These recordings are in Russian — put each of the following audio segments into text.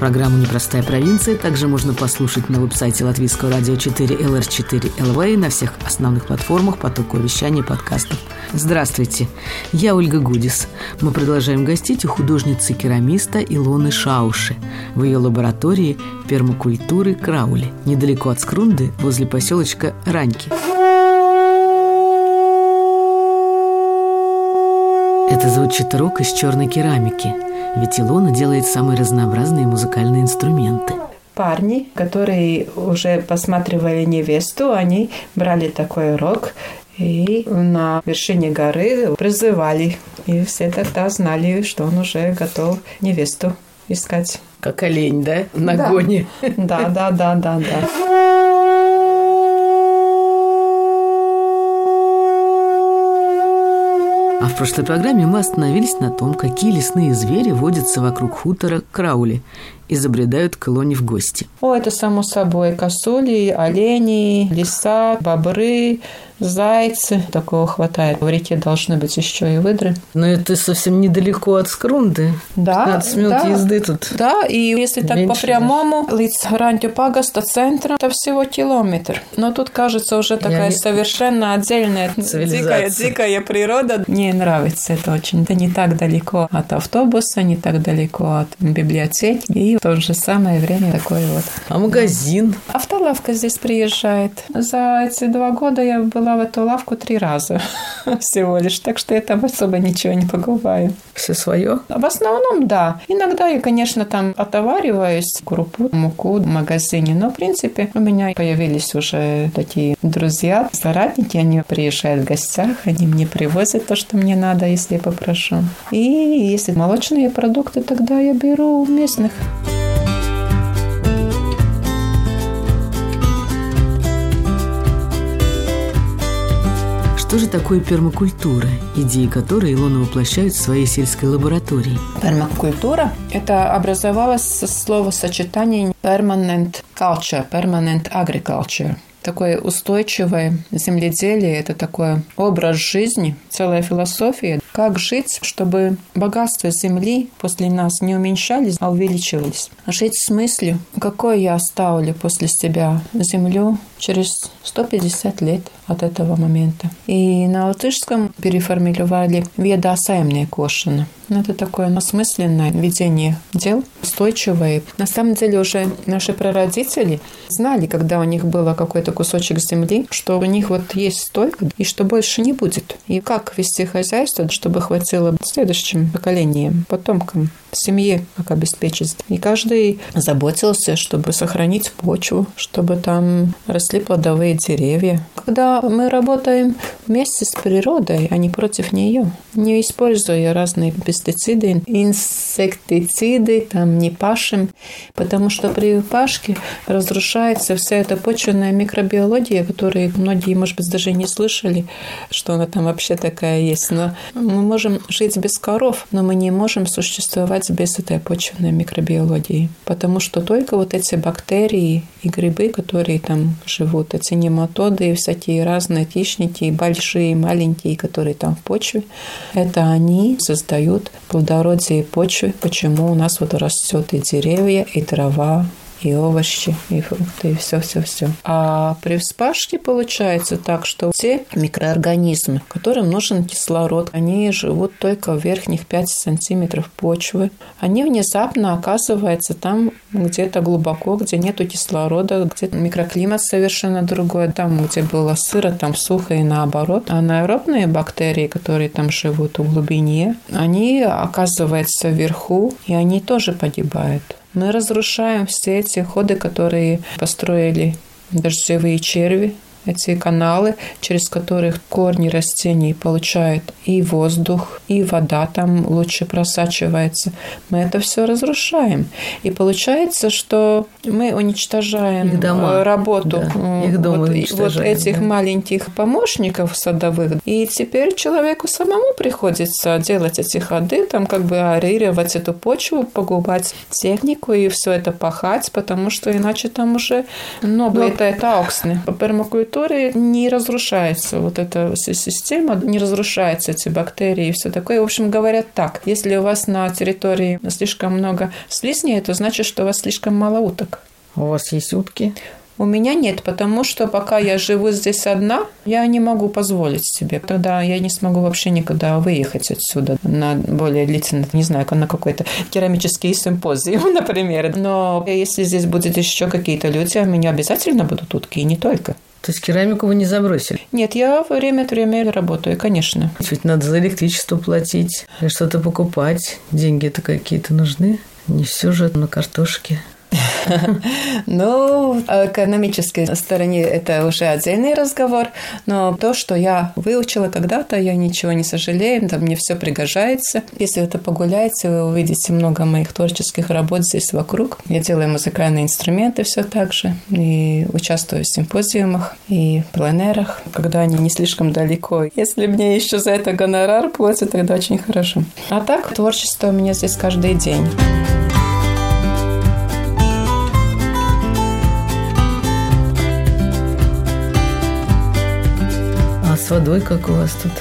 Программу «Непростая провинция» также можно послушать на веб-сайте Латвийского радио 4 LR4 LV на всех основных платформах потока вещания подкастов. Здравствуйте, я Ольга Гудис. Мы продолжаем гостить у художницы-керамиста Илоны Шауши в ее лаборатории пермакультуры Краули, недалеко от Скрунды, возле поселочка Раньки. Это звучит рок из черной керамики – ведь Илона делает самые разнообразные музыкальные инструменты. Парни, которые уже посматривали невесту, они брали такой рок и на вершине горы призывали. И все тогда знали, что он уже готов невесту искать. Как олень, да? На да. гоне. Да, да, да, да, да. А в прошлой программе мы остановились на том, какие лесные звери водятся вокруг хутора Краули и забредают к Илоне в гости. О, это само собой. Косули, олени, лиса, бобры, зайцы. Такого хватает. В реке должны быть еще и выдры. Но это совсем недалеко от Скрунды. Да. 15 минут да. езды тут. Да, и если так по прямому, лиц Рантю Пагаста центра, это всего километр. Но тут кажется уже такая Я совершенно отдельная дикая, дикая природа. Мне нравится это очень. Это не так далеко от автобуса, не так далеко от библиотеки. И в то же самое время такой вот. А магазин? Автолавка здесь приезжает. За эти два года я была в эту лавку три раза всего лишь, так что я там особо ничего не покупаю. Все свое? В основном, да. Иногда я, конечно, там отовариваюсь крупу, муку в магазине, но, в принципе, у меня появились уже такие друзья, соратники, они приезжают в гостях, они мне привозят то, что мне надо, если я попрошу. И если молочные продукты, тогда я беру местных. Что же такое пермакультура, идеи которой Илона воплощает в своей сельской лаборатории? Пермакультура – это образовалось со словосочетания permanent culture, permanent agriculture – такое устойчивое земледелие, это такой образ жизни, целая философия, как жить, чтобы богатство земли после нас не уменьшались, а увеличивались. Жить с мыслью, какой я оставлю после себя землю через 150 лет от этого момента. И на латышском переформулировали «веда саемная кошина». Это такое осмысленное ведение дел, устойчивое. На самом деле уже наши прародители знали, когда у них было какой-то кусочек земли, что у них вот есть столько, и что больше не будет. И как вести хозяйство, чтобы хватило следующим поколениям, потомкам семье, как обеспечить. И каждый заботился, чтобы сохранить почву, чтобы там росли плодовые деревья. Когда мы работаем вместе с природой, а не против нее, не используя разные пестициды, инсектициды, там не пашем, потому что при пашке разрушается вся эта почвенная микробиология, которую многие, может быть, даже не слышали, что она там вообще такая есть. Но мы можем жить без коров, но мы не можем существовать без этой почвенной микробиологии. Потому что только вот эти бактерии и грибы, которые там живут, эти нематоды и всякие разные хищники, большие, маленькие, которые там в почве, это они создают плодородие почвы, почему у нас вот растет и деревья, и трава, и овощи, и фрукты, и все-все-все. А при вспашке получается так, что те микроорганизмы, которым нужен кислород, они живут только в верхних 5 сантиметров почвы. Они внезапно оказываются там где-то глубоко, где нету кислорода, где микроклимат совершенно другой, там, где было сыро, там сухо и наоборот. А анаэробные бактерии, которые там живут в глубине, они оказываются вверху, и они тоже погибают. Мы разрушаем все эти ходы, которые построили дождевые черви, эти каналы, через которых корни растений получают и воздух, и вода там лучше просачивается. Мы это все разрушаем. И получается, что мы уничтожаем их дома. Э, работу да, их дома вот, вот этих да. маленьких помощников садовых. И теперь человеку самому приходится делать эти ходы, там как бы аэрировать эту почву, погубать технику и все это пахать, потому что иначе там уже ну, Но... это, это ауксны. По пермакультуре не разрушается вот эта система, не разрушаются эти бактерии и все такое. В общем, говорят так, если у вас на территории слишком много слизней, то значит, что у вас слишком мало уток. У вас есть утки? У меня нет, потому что пока я живу здесь одна, я не могу позволить себе. Тогда я не смогу вообще никуда выехать отсюда на более длительный, не знаю, на какой-то керамический симпозиум, например. Но если здесь будет еще какие-то люди, у меня обязательно будут утки, и не только. То есть керамику вы не забросили? Нет, я время от времени работаю, конечно. Ведь надо за электричество платить, что-то покупать. Деньги-то какие-то нужны. Не все же на картошке. Ну, о экономической стороне это уже отдельный разговор, но то, что я выучила когда-то, я ничего не сожалею, там мне все пригождается. Если это погуляете, вы увидите много моих творческих работ здесь вокруг. Я делаю музыкальные инструменты все так же, и участвую в симпозиумах и пленерах, когда они не слишком далеко. Если мне еще за это гонорар платят, тогда очень хорошо. А так, творчество у меня здесь каждый день. С водой, как у вас тут?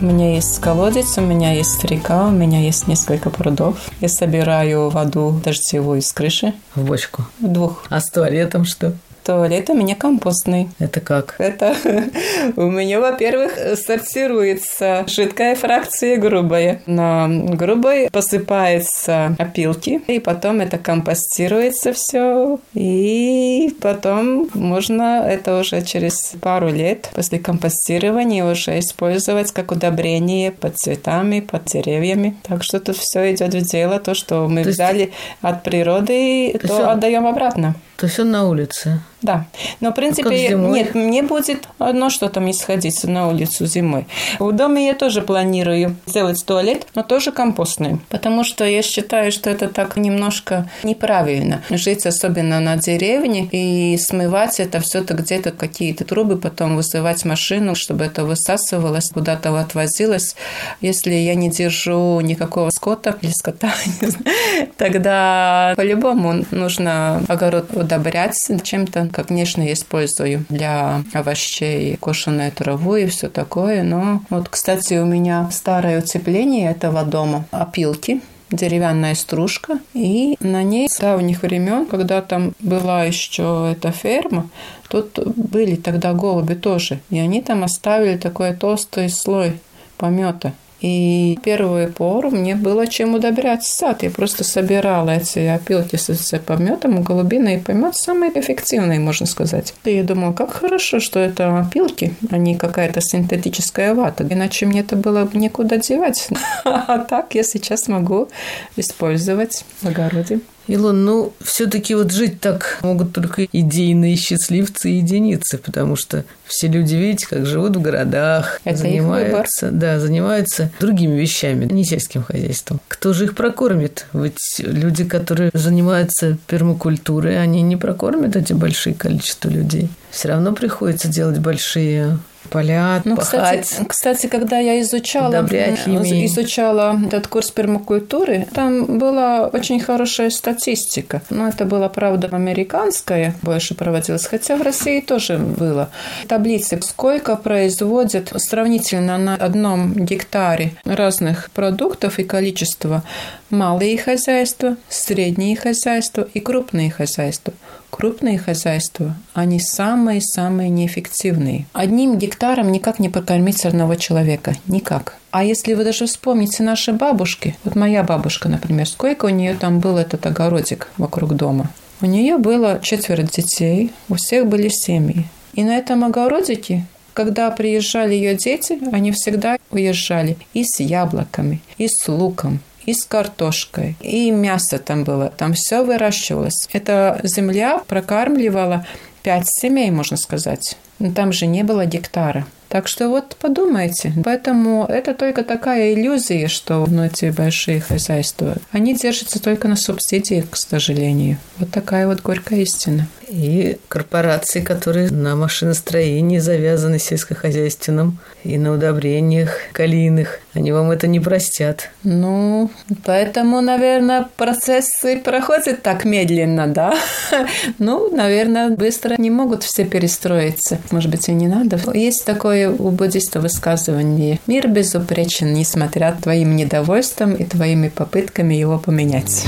У меня есть колодец, у меня есть река, у меня есть несколько прудов. Я собираю воду дождевую с крыши. В бочку? В двух. А с туалетом что? Туалет у меня компостный. Это как? Это у меня, во-первых, сортируется жидкая фракция грубая. На грубой посыпается опилки, и потом это компостируется все, и потом можно это уже через пару лет после компостирования уже использовать как удобрение под цветами, под деревьями. Так что тут все идет в дело. То, что мы то взяли есть... от природы, то, то отдаем обратно. То есть он на улице? Да. Но, в принципе, а нет, мне будет одно что-то мне сходиться на улицу зимой. В доме я тоже планирую сделать туалет, но тоже компостный. Потому что я считаю, что это так немножко неправильно. Жить особенно на деревне и смывать это все-то где-то какие-то трубы, потом вызывать машину, чтобы это высасывалось, куда-то отвозилось. Если я не держу никакого скота или скота, тогда по-любому нужно огород удобрять чем-то, как, конечно, я использую для овощей кошеную траву и все такое. Но вот, кстати, у меня старое утепление этого дома, опилки, деревянная стружка, и на ней с давних времен, когда там была еще эта ферма, тут были тогда голуби тоже, и они там оставили такой толстый слой помета. И первую пору мне было чем удобрять сад. Я просто собирала эти опилки с пометом. Голубиный помет самый эффективный, можно сказать. И я думала, как хорошо, что это опилки, а не какая-то синтетическая вата. Иначе мне это было бы некуда девать. А так я сейчас могу использовать в огороде. Илон, ну, все-таки вот жить так могут только идейные счастливцы и единицы, потому что все люди, видите, как живут в городах, Это занимаются, да, занимаются другими вещами, не сельским хозяйством. Кто же их прокормит? Ведь люди, которые занимаются пермакультурой, они не прокормят эти большие количества людей. Все равно приходится делать большие поля, ну, пахать. Кстати, кстати, когда я изучала, изучала этот курс пермакультуры, там была очень хорошая статистика. Но это была, правда, американская больше проводилась, хотя в России тоже было. Таблицы, сколько производят сравнительно на одном гектаре разных продуктов и количество малые хозяйства, средние хозяйства и крупные хозяйства. Крупные хозяйства, они самые-самые неэффективные. Одним гектаром никак не покормить одного человека. Никак. А если вы даже вспомните наши бабушки, вот моя бабушка, например, сколько у нее там был этот огородик вокруг дома? У нее было четверо детей, у всех были семьи. И на этом огородике когда приезжали ее дети, они всегда уезжали и с яблоками, и с луком, и с картошкой, и мясо там было. Там все выращивалось. Эта земля прокармливала пять семей, можно сказать. Там же не было гектара. Так что вот подумайте. Поэтому это только такая иллюзия, что ну, эти большие хозяйства, они держатся только на субсидиях, к сожалению. Вот такая вот горькая истина. И корпорации, которые на машиностроении завязаны сельскохозяйственным и на удобрениях калийных, они вам это не простят. Ну, поэтому, наверное, процессы проходят так медленно, да? Ну, наверное, быстро не могут все перестроиться. Может быть, и не надо. Есть такое у буддиста высказывание. Мир безупречен, несмотря твоим недовольством и твоими попытками его поменять.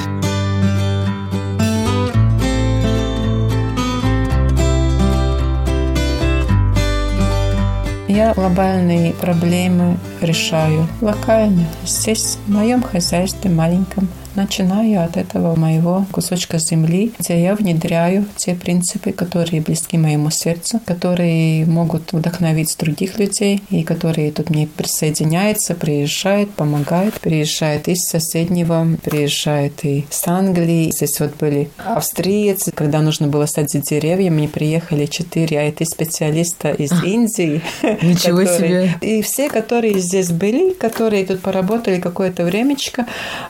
Я глобальные проблемы решаю. Локально, здесь, в моем хозяйстве маленьком – начинаю от этого моего кусочка земли, где я внедряю те принципы, которые близки моему сердцу, которые могут вдохновить других людей и которые тут мне присоединяются, приезжают, помогают, приезжают из соседнего, приезжают и с Англии. Здесь вот были австриец, когда нужно было садить деревья, мне приехали четыре IT-специалиста из Индии. Ничего которые... себе! И все, которые здесь были, которые тут поработали какое-то времечко,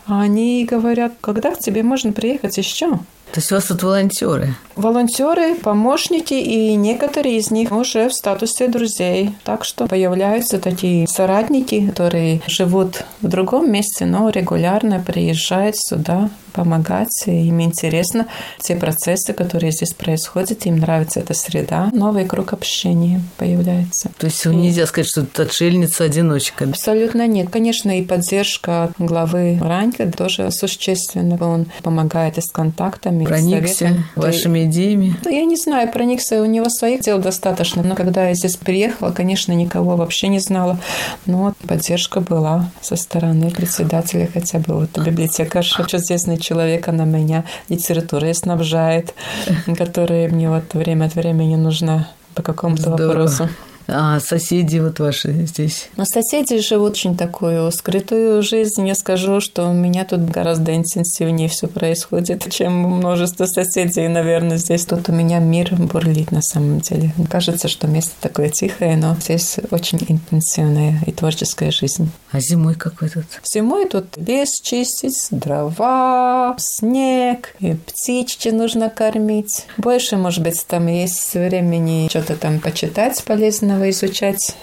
они говорят, когда к тебе можно приехать еще? То есть у вас тут волонтеры? Волонтеры, помощники, и некоторые из них уже в статусе друзей. Так что появляются такие соратники, которые живут в другом месте, но регулярно приезжают сюда помогать, и им интересно те процессы, которые здесь происходят, им нравится эта среда, новый круг общения появляется. То есть и... нельзя сказать, что это отшельница-одиночка? Абсолютно нет. Конечно, и поддержка главы Ранька тоже существенна. Он помогает и с контактами, Проникся и вашими идеями? Ну, я не знаю, проникся, у него своих дел достаточно, но когда я здесь приехала, конечно, никого вообще не знала, но поддержка была со стороны председателя хотя бы, вот библиотекарша, здесь человек, она меня. Литературой снабжает, которая мне вот время от времени нужна по какому-то вопросу. А соседи вот ваши здесь? Ну, соседи живут очень такую скрытую жизнь. Я скажу, что у меня тут гораздо интенсивнее все происходит, чем у множества соседей. Наверное, здесь тут у меня мир бурлит на самом деле. Кажется, что место такое тихое, но здесь очень интенсивная и творческая жизнь. А зимой какой тут? Зимой тут лес чистить, дрова, снег, и птички нужно кормить. Больше, может быть, там есть времени что-то там почитать полезно заново изучать.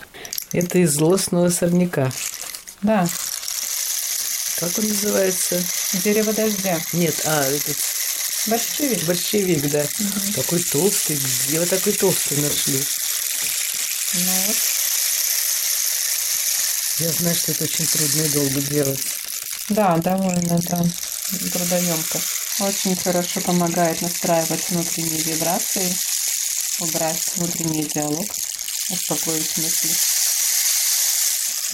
Это из злостного сорняка. Да. Как он называется? Дерево дождя. Нет, а, этот... Борщевик. Борщевик, да. Угу. Такой толстый. Где вы такой толстый нашли? Ну вот. Я знаю, что это очень трудно и долго делать. Да, довольно, да. Трудоемко. Очень хорошо помогает настраивать внутренние вибрации, убрать внутренний диалог успокоить мысли.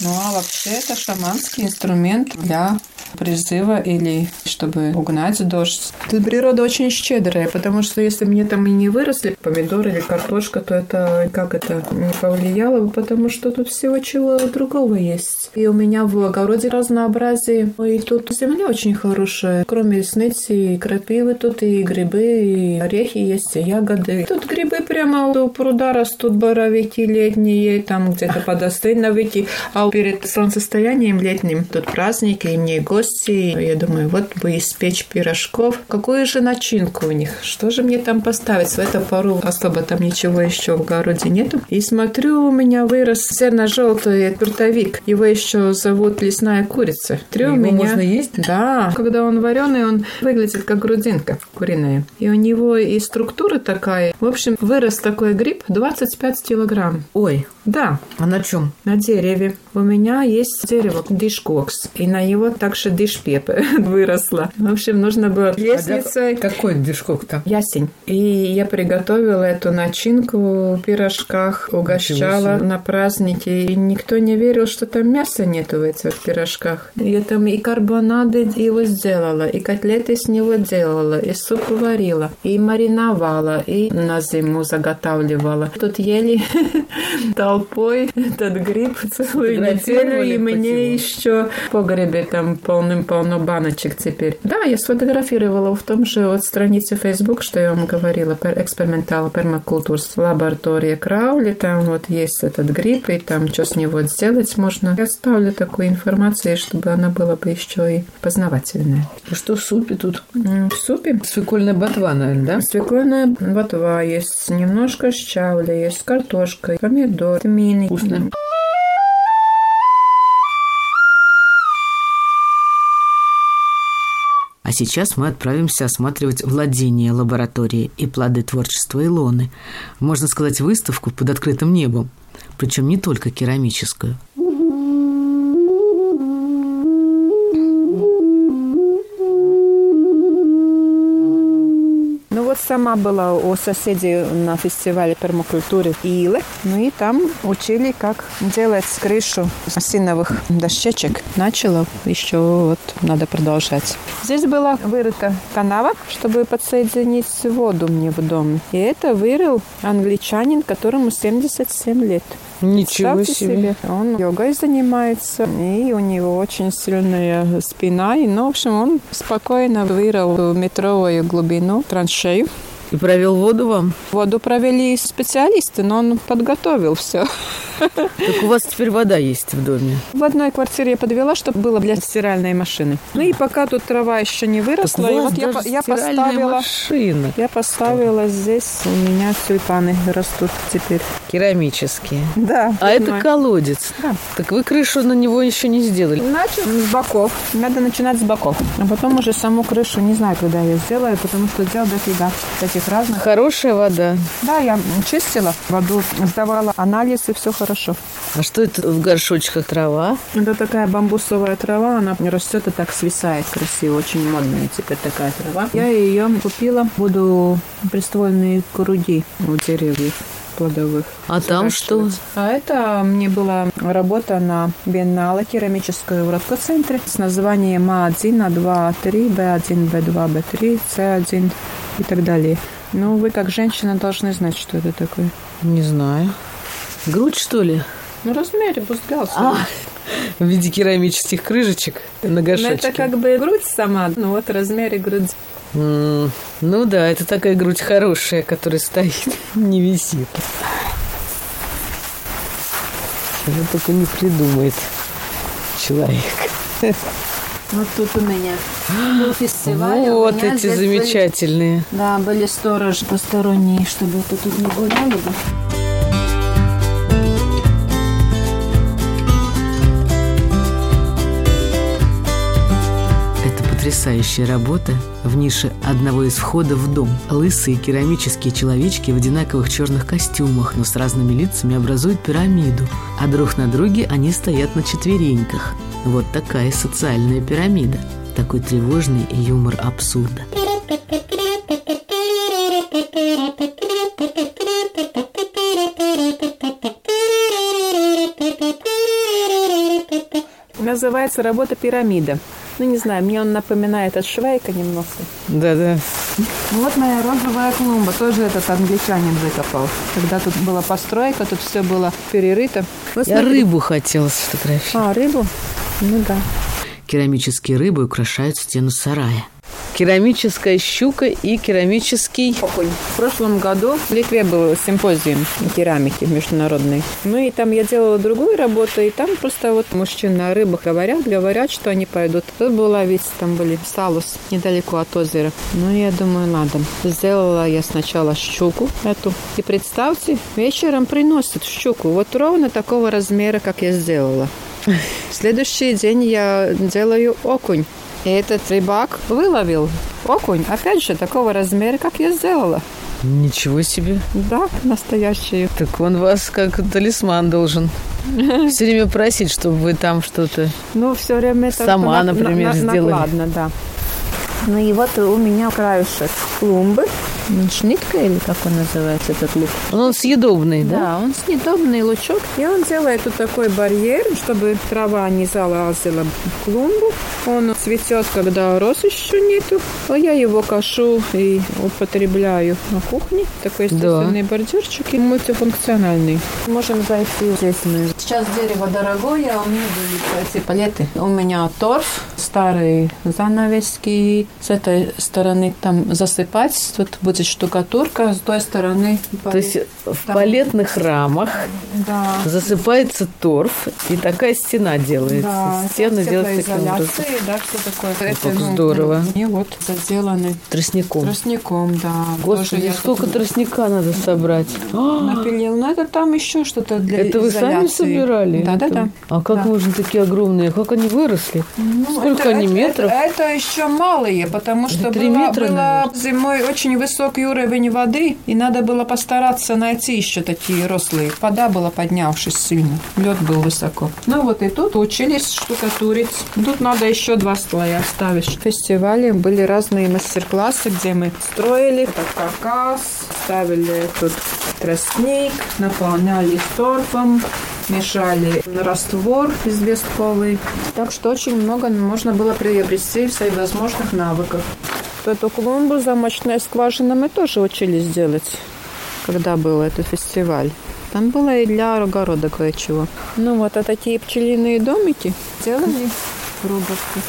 Ну а вообще это шаманский инструмент для призыва или чтобы угнать дождь. Тут природа очень щедрая, потому что если мне там и не выросли помидоры или картошка, то это как это не повлияло бы, потому что тут всего чего другого есть. И у меня в огороде разнообразие. И тут земля очень хорошая. Кроме сныти и крапивы тут и грибы, и орехи есть, и ягоды. Тут грибы прямо у пруда растут, боровики летние, там где-то подостыновики. А перед солнцестоянием летним тут праздники, и мне гости. Я думаю, вот бы испечь пирожков. Какую же начинку у них? Что же мне там поставить? В эту пару особо там ничего еще в огороде нету. И смотрю, у меня вырос серно-желтый трутовик. Его еще зовут лесная курица. Смотрю, у меня... можно есть? Да. Когда он вареный, он выглядит как грудинка куриная. И у него и структура такая. В общем, вырос такой гриб 25 килограмм. Ой. Да. А на чем? На дереве. У меня есть дерево дишкокс, и на него также дишпепе выросло. В общем, нужно было лестницей... А какой дишкок-то? Ясень. И я приготовила эту начинку в пирожках, угощала на празднике, и никто не верил, что там мяса нету в этих пирожках. Я там и карбонады его сделала, и котлеты с него делала, и суп варила, и мариновала, и на зиму заготавливала. Тут ели толпой этот гриб целую неделю, и мне еще в погребе там полным-полно баночек теперь. Да, я сфотографировала в том же вот странице Facebook, что я вам говорила, экспериментал пермакультурс лаборатория Краули, там вот есть этот гриб, и там что с него сделать можно. Я ставлю такую информацию, чтобы она была бы еще и познавательная. Что в супе тут? В супе? Свекольная ботва, наверное, да? Свекольная ботва есть, немножко щавля, есть картошка, помидор, тмины. Вкусно. А сейчас мы отправимся осматривать владение лаборатории и плоды творчества Илоны. Можно сказать, выставку под открытым небом. Причем не только керамическую. Сама была у соседей на фестивале пермакультуры Илы. Ну и там учили, как делать крышу осиновых дощечек. Начала, еще вот надо продолжать. Здесь была вырыта канава, чтобы подсоединить воду мне в дом. И это вырыл англичанин, которому 77 лет. Ничего себе. себе. Он йогой занимается, и у него очень сильная спина. И, ну, в общем, он спокойно вырыл метровую глубину траншею. И провел воду вам? Воду провели специалисты, но он подготовил все. Так у вас теперь вода есть в доме? В одной квартире я подвела, чтобы было для стиральной машины. Ну и пока тут трава еще не выросла, так и вот я, я поставила, машина. я поставила здесь у меня тюльпаны растут теперь. Керамические. Да. А это колодец. Да. Так вы крышу на него еще не сделали? Начал с боков. Надо начинать с боков. А потом уже саму крышу не знаю, когда я сделаю, потому что дел дофига таких разных. Хорошая вода. Да, я чистила воду, сдавала анализы, все хорошо хорошо. А что это в горшочках трава? Это такая бамбусовая трава, она растет и так свисает красиво, очень модная теперь такая трава. Я ее купила, буду приствольные круги у деревьев плодовых. А там что? А это мне была работа на биеннале керамической в Ротко-центре с названием А1, А2, А3, Б1, Б2, Б3, С1 и так далее. Ну, вы как женщина должны знать, что это такое. Не знаю. Грудь, что ли? Ну, размере бустгал. А, в виде керамических крышечек на горшочке. Ну, это как бы грудь сама, ну вот в размере грудь. Mm, ну да, это такая грудь хорошая, которая стоит, не висит. Чего только не придумает человек. Вот тут у меня был фестиваль. Вот эти замечательные. Были, да, были сторожи посторонние, чтобы это тут не гуляли бы. Потрясающая работа в нише одного из входов в дом. Лысые керамические человечки в одинаковых черных костюмах, но с разными лицами образуют пирамиду, а друг на друге они стоят на четвереньках. Вот такая социальная пирамида. Такой тревожный юмор абсурда. Называется работа пирамида. Ну, не знаю, мне он напоминает от Швейка немного. Да-да. Вот моя розовая клумба. Тоже этот англичанин выкопал. Когда тут была постройка, тут все было перерыто. Вот Я рыбу хотела сфотографировать. А, рыбу? Ну да. Керамические рыбы украшают стену сарая керамическая щука и керамический окунь. В прошлом году в Литве был симпозиум керамики международный. Ну и там я делала другую работу, и там просто вот мужчины о рыбах говорят, говорят, что они пойдут. Тут была ведь, там были салус недалеко от озера. Ну, я думаю, надо. Сделала я сначала щуку эту. И представьте, вечером приносят щуку. Вот ровно такого размера, как я сделала. Следующий день я делаю окунь. И этот рыбак выловил окунь, опять же, такого размера, как я сделала. Ничего себе. Да, настоящий. Так он вас как талисман должен все время просить, чтобы вы там что-то ну, все время сама, на, например, на, сделали. Ладно, да. Ну и вот у меня краешек клумбы. Шнитка или как он называется этот лук? Он съедобный, да? Да, он съедобный лучок. И он делает тут такой барьер, чтобы трава не залазила в клумбу. Он цветет, когда роз еще нету. А я его кашу и употребляю на кухне. Такой естественный да. бордюрчик и мультифункциональный. Можем зайти здесь мы. Сейчас дерево дорогое, а у меня были эти палеты. У меня торф, старые занавески. С этой стороны там засыпать. Тут будет штукатурка, с той стороны палет. То есть в там... палетных рамах да. засыпается торф, и такая стена делается. Да, Стены делаются таким образом. Да, что такое. Ну, это, ну, здорово. И вот заделаны. Тростником. Тростником, да. Господи, сколько тут... тростника надо собрать. Напилил. Ну, это там еще что-то для Это вы сами собирали? Да, да, да. А как да. можно такие огромные? Как они выросли? Ну, Сколько это, они метров? Это, это еще малые, потому что было, метра, было зимой очень высокий уровень воды, и надо было постараться найти еще такие рослые. Вода была поднявшись сильно. Лед был высоко. Ну вот и тут учились штукатурить. Тут надо еще два слоя ставить. В фестивале были разные мастер-классы, где мы строили этот каркас, ставили тут тростник, наполняли торфом, мешали раствор известковый. Так что очень много можно было приобрести всевозможных навыков. Эту клумбу замочная скважина мы тоже учились делать, когда был этот фестиваль. Там было и для огорода кое-чего. Ну вот, а такие пчелиные домики делали рубовки.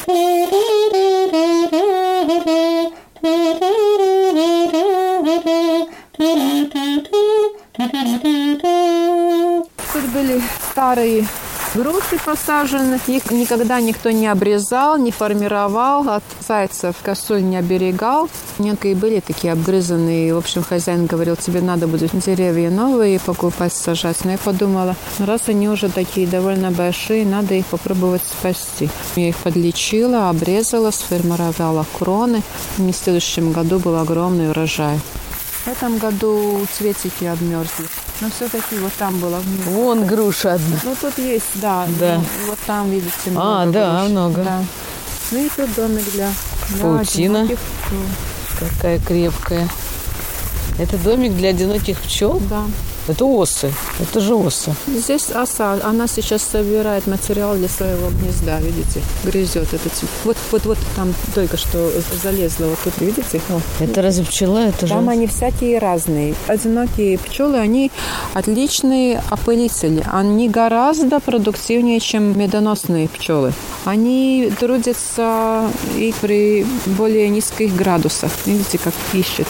Тут были старые груши посажены. Их никогда никто не обрезал, не формировал. От зайцев косуль не оберегал. Некие были такие обгрызанные. В общем, хозяин говорил, тебе надо будет деревья новые покупать, сажать. Но я подумала, ну, раз они уже такие довольно большие, надо их попробовать спасти. Я их подлечила, обрезала, сформировала кроны. И в следующем году был огромный урожай. В этом году цветики обмерзли. Но все-таки вот там было. Вон груша одна. Ну тут есть, да. Да. Ну, вот там, видите, а, много А, да, груш. много. Да. Ну и тут домик для, для Паутина. Какая крепкая. Это домик для одиноких пчел? Да. Это осы. Это же осы. Здесь оса. Она сейчас собирает материал для своего гнезда, видите? Грызет этот. Вот, вот, вот там только что залезла. Вот тут, видите? О. Это разве пчела? Это там же... они всякие разные. Одинокие пчелы, они отличные опылители. Они гораздо продуктивнее, чем медоносные пчелы. Они трудятся и при более низких градусах. Видите, как ищет.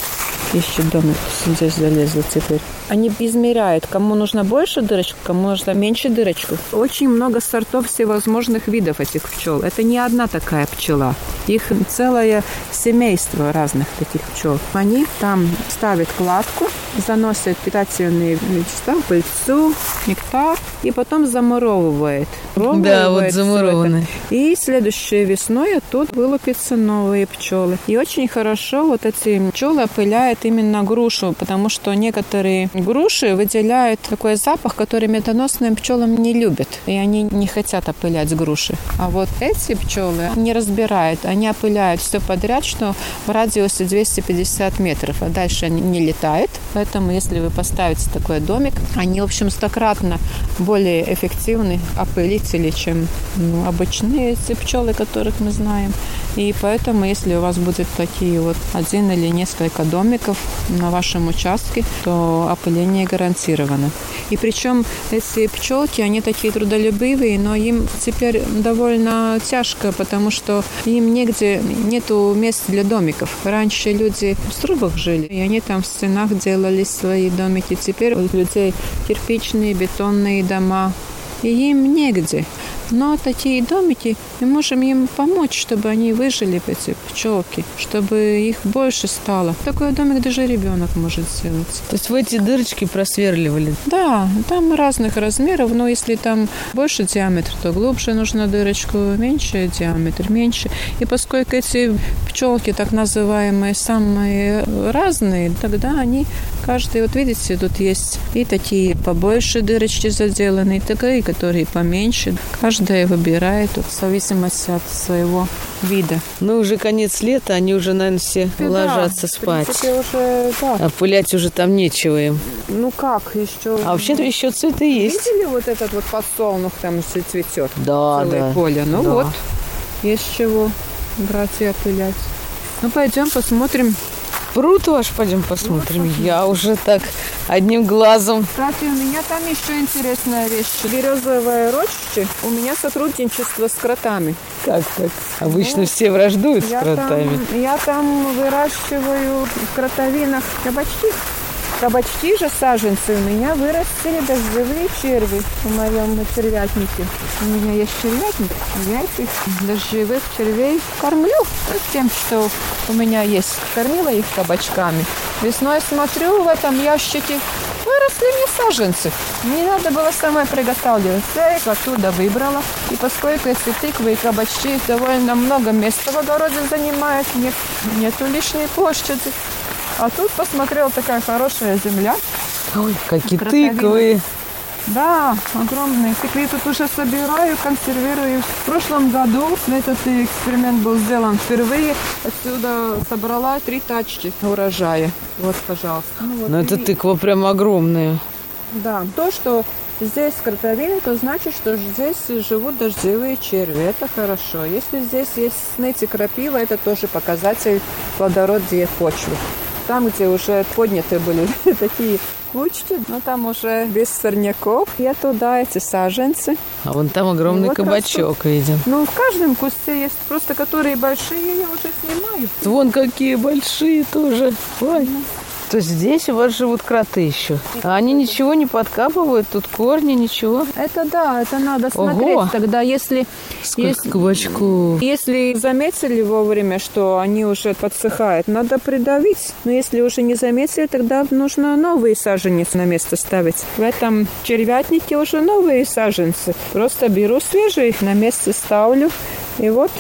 Ищет домик. Здесь залезла теперь. Они измеряют, кому нужно больше дырочку, кому нужно меньше дырочку. Очень много сортов всевозможных видов этих пчел. Это не одна такая пчела. Их целое семейство разных таких пчел. Они там ставят кладку, заносят питательные вещества, пыльцу, нектар, и потом замуровывает. Да, вот замурованные. И следующей весной тут вылупятся новые пчелы. И очень хорошо вот эти пчелы опыляют именно грушу, потому что некоторые груши выделяют такой запах, который медоносным пчелам не любят. И они не хотят опылять груши. А вот эти пчелы не разбирают. Они опыляют все подряд, что в радиусе 250 метров. А дальше они не летают. Поэтому, если вы поставите такой домик, они, в общем, стократно более эффективны опылители, чем ну, обычные эти пчелы, которых мы знаем. И поэтому, если у вас будет такие вот один или несколько домиков на вашем участке, то опыление гарантировано. И причем эти пчелки, они такие трудолюбивые, но им теперь довольно тяжко, потому что им негде, нету мест для домиков. Раньше люди в трубах жили, и они там в стенах делали свои домики. Теперь у людей кирпичные, бетонные дома, pojama i im nigdy. Им негде. Но такие домики, мы можем им помочь, чтобы они выжили, эти пчелки, чтобы их больше стало. Такой домик даже ребенок может сделать. То есть в эти дырочки просверливали? Да, там разных размеров, но если там больше диаметр, то глубже нужна дырочку, меньше диаметр, меньше. И поскольку эти пчелки, так называемые, самые разные, тогда они каждый, вот видите, тут есть и такие побольше дырочки заделаны, и такие, которые поменьше. Каждый каждая выбирает в зависимости от своего вида. Ну, уже конец лета, они уже, наверное, все да, ложатся спать. В принципе, уже, да. А пылять уже там нечего им. Ну как, еще... А вообще-то еще цветы есть. Видели вот этот вот подсолнух там цветет? Да, Целое да. поле. Ну да. вот, есть чего брать и опылять. Ну, пойдем посмотрим. Пруд ваш пойдем посмотрим. Я уже так одним глазом. Кстати, у меня там еще интересная вещь. Березовые рощи. У меня сотрудничество с кротами. Как так? Обычно все враждуют с кротами. там, я там выращиваю в кротовинах кабачки. Кабачки же саженцы у меня вырастили дождевые черви в моем червятнике. У меня есть червятник, я этих дождевых червей кормлю тем, что у меня есть. Кормила их кабачками. Весной смотрю, в этом ящике выросли мне саженцы. Не надо было самой приготавливать. Я их оттуда выбрала. И поскольку эти тыквы и кабачки довольно много места в огороде занимают, нет, нету лишней площади. А тут посмотрел такая хорошая земля. Ой, какие Кротовины. тыквы. Да, огромные. Тыквы тут уже собираю, консервирую. В прошлом году этот эксперимент был сделан впервые. Отсюда собрала три тачки урожая. Вот, пожалуйста. Ну, вот Но и- эта тыква прям огромная. Да, то, что здесь кротовины, то значит, что здесь живут дождевые черви. Это хорошо. Если здесь есть сныть и крапива, это тоже показатель плодородия почвы. Там, где уже подняты были такие кучки, но там уже без сорняков. Я туда эти саженцы. А вон там огромный Вот кабачок виден. Ну, в каждом кусте есть просто, которые большие, я уже снимаю. Вон какие большие тоже. Ой. То есть здесь у вас живут кроты еще. А они ничего не подкапывают, тут корни, ничего. Это да, это надо Ого. смотреть. Тогда, если Сколько Есть- кабачков. Если заметили вовремя, что они уже подсыхают, надо придавить. Но если уже не заметили, тогда нужно новые саженцы на место ставить. В этом червятнике уже новые саженцы. Просто беру свежие, на место ставлю. И вот,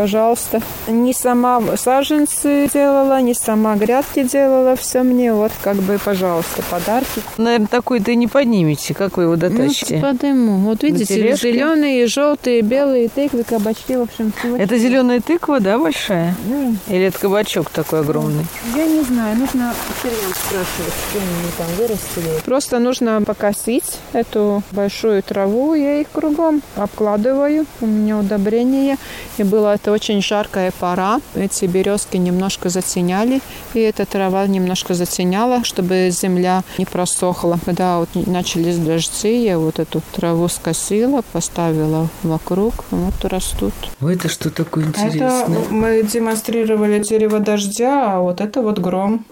пожалуйста. Не сама саженцы делала, не сама грядки делала. Все мне вот как бы, пожалуйста, подарки. Наверное, такой-то не поднимете. Как вы его дотащите? Ну, подыму. Вот видите, зеленые, желтые, белые тыквы, кабачки, в общем, всего Это зеленая тыква, да, большая? Ну, Или это кабачок такой огромный? Я не знаю, нужно червям спрашивать, что они там вырастили. Просто нужно покосить эту большую траву, я их кругом обкладываю. У меня удобрение. И было это очень жаркая пора. Эти березки немножко затеняли, и эта трава немножко затеняла, чтобы земля не просохла. Когда вот начались дожди, я вот эту траву скосила, поставила вокруг, вот растут. Ой, это что такое Это интересное? мы демонстрировали дерево дождя, а вот это вот гром.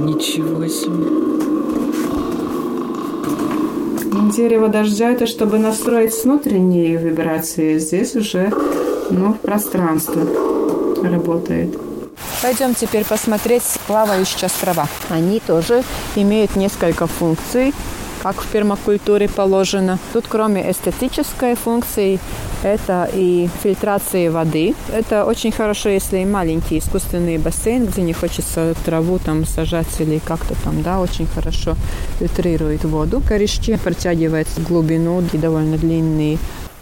Ничего себе. Дерево дождя это чтобы настроить с внутренней вибрации. Здесь уже ну, пространство работает. Пойдем теперь посмотреть плавающие острова. Они тоже имеют несколько функций, как в пермакультуре положено. Тут кроме эстетической функции, это и фильтрация воды. Это очень хорошо, если маленький искусственный бассейн, где не хочется траву там сажать или как-то там, да, очень хорошо фильтрирует воду. Корешки протягивает глубину и довольно длинные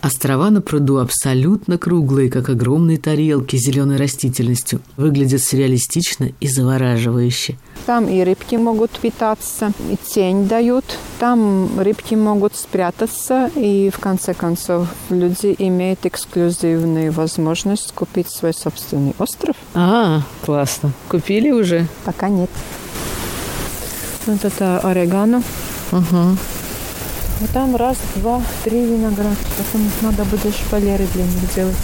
Острова на пруду абсолютно круглые, как огромные тарелки с зеленой растительностью. Выглядят сюрреалистично и завораживающе. Там и рыбки могут питаться, и тень дают. Там рыбки могут спрятаться, и в конце концов люди имеют эксклюзивную возможность купить свой собственный остров. А, классно. Купили уже? Пока нет. Вот это орегано. Угу. Вот там раз, два, три виноград. Потом надо будет шпалеры для них делать.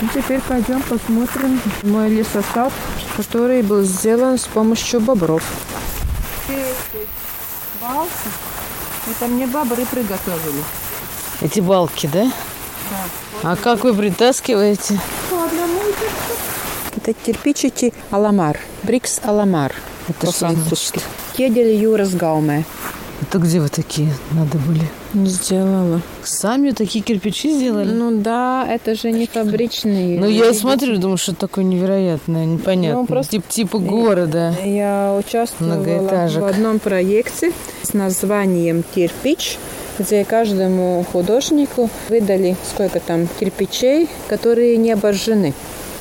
Ну, теперь пойдем посмотрим мой лесосад, который был сделан с помощью бобров. Все эти балки, это мне бобры приготовили. Эти балки, да? А как вы притаскиваете? По одному Это кирпичики аламар, брикс аламар Это по-французски. Кедель Юрас Гауме. Это где вы такие надо были? Сделала. Сами такие кирпичи сделали? Ну да, это же не фабричные. Ну, я смотрю, думаю, что такое невероятное, непонятное. Ну, просто- Тип, типа города. Я участвовала Многоэтажек. в одном проекте с названием «Кирпич», где каждому художнику выдали сколько там кирпичей, которые не обожжены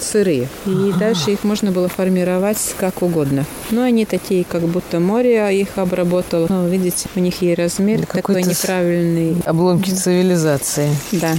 сырые. И дальше их можно было формировать как угодно. Но они такие, как будто море их обработало. Ну, видите, у них и размер Да такой неправильный. Обломки цивилизации. Да.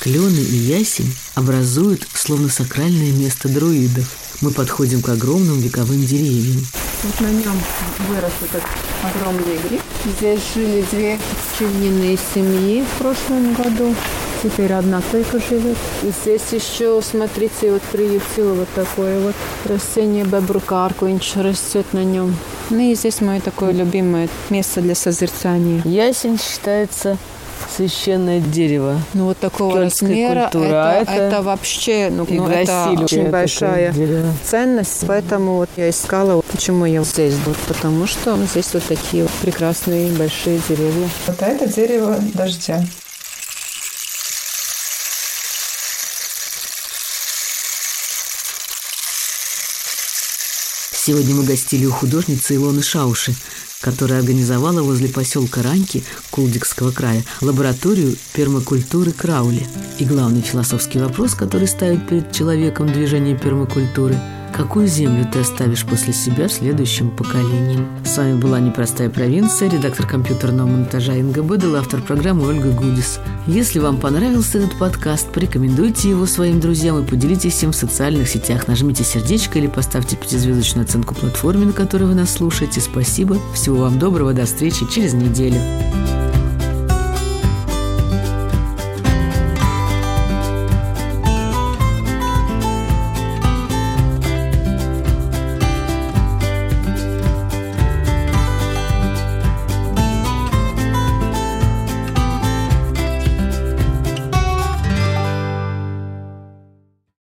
Клены и ясень образуют словно сакральное место друидов. Мы подходим к огромным вековым деревьям. Вот на нем вырос этот огромный гриб. Здесь жили две пчелиные семьи в прошлом году. Теперь одна только живет. И здесь еще, смотрите, вот приютило вот такое вот растение бебрукаркунч растет на нем. Ну и здесь мое такое любимое место для созерцания. Ясень считается священное дерево. Ну вот такого Кельтская размера культура, это, это это вообще ну, ну, это очень Такое большая ценность. Поэтому вот я искала, вот почему я здесь. Вот потому что здесь вот такие вот прекрасные большие деревья. Вот это дерево дождя. Сегодня мы гостили у художницы Илоны Шауши, которая организовала возле поселка Раньки Кулдикского края лабораторию пермакультуры Краули. И главный философский вопрос, который ставит перед человеком движение пермакультуры – Какую землю ты оставишь после себя следующим поколениям? С вами была «Непростая провинция», редактор компьютерного монтажа Инга Быдал, автор программы Ольга Гудис. Если вам понравился этот подкаст, порекомендуйте его своим друзьям и поделитесь им в социальных сетях. Нажмите сердечко или поставьте пятизвездочную оценку платформе, на которой вы нас слушаете. Спасибо. Всего вам доброго. До встречи через неделю.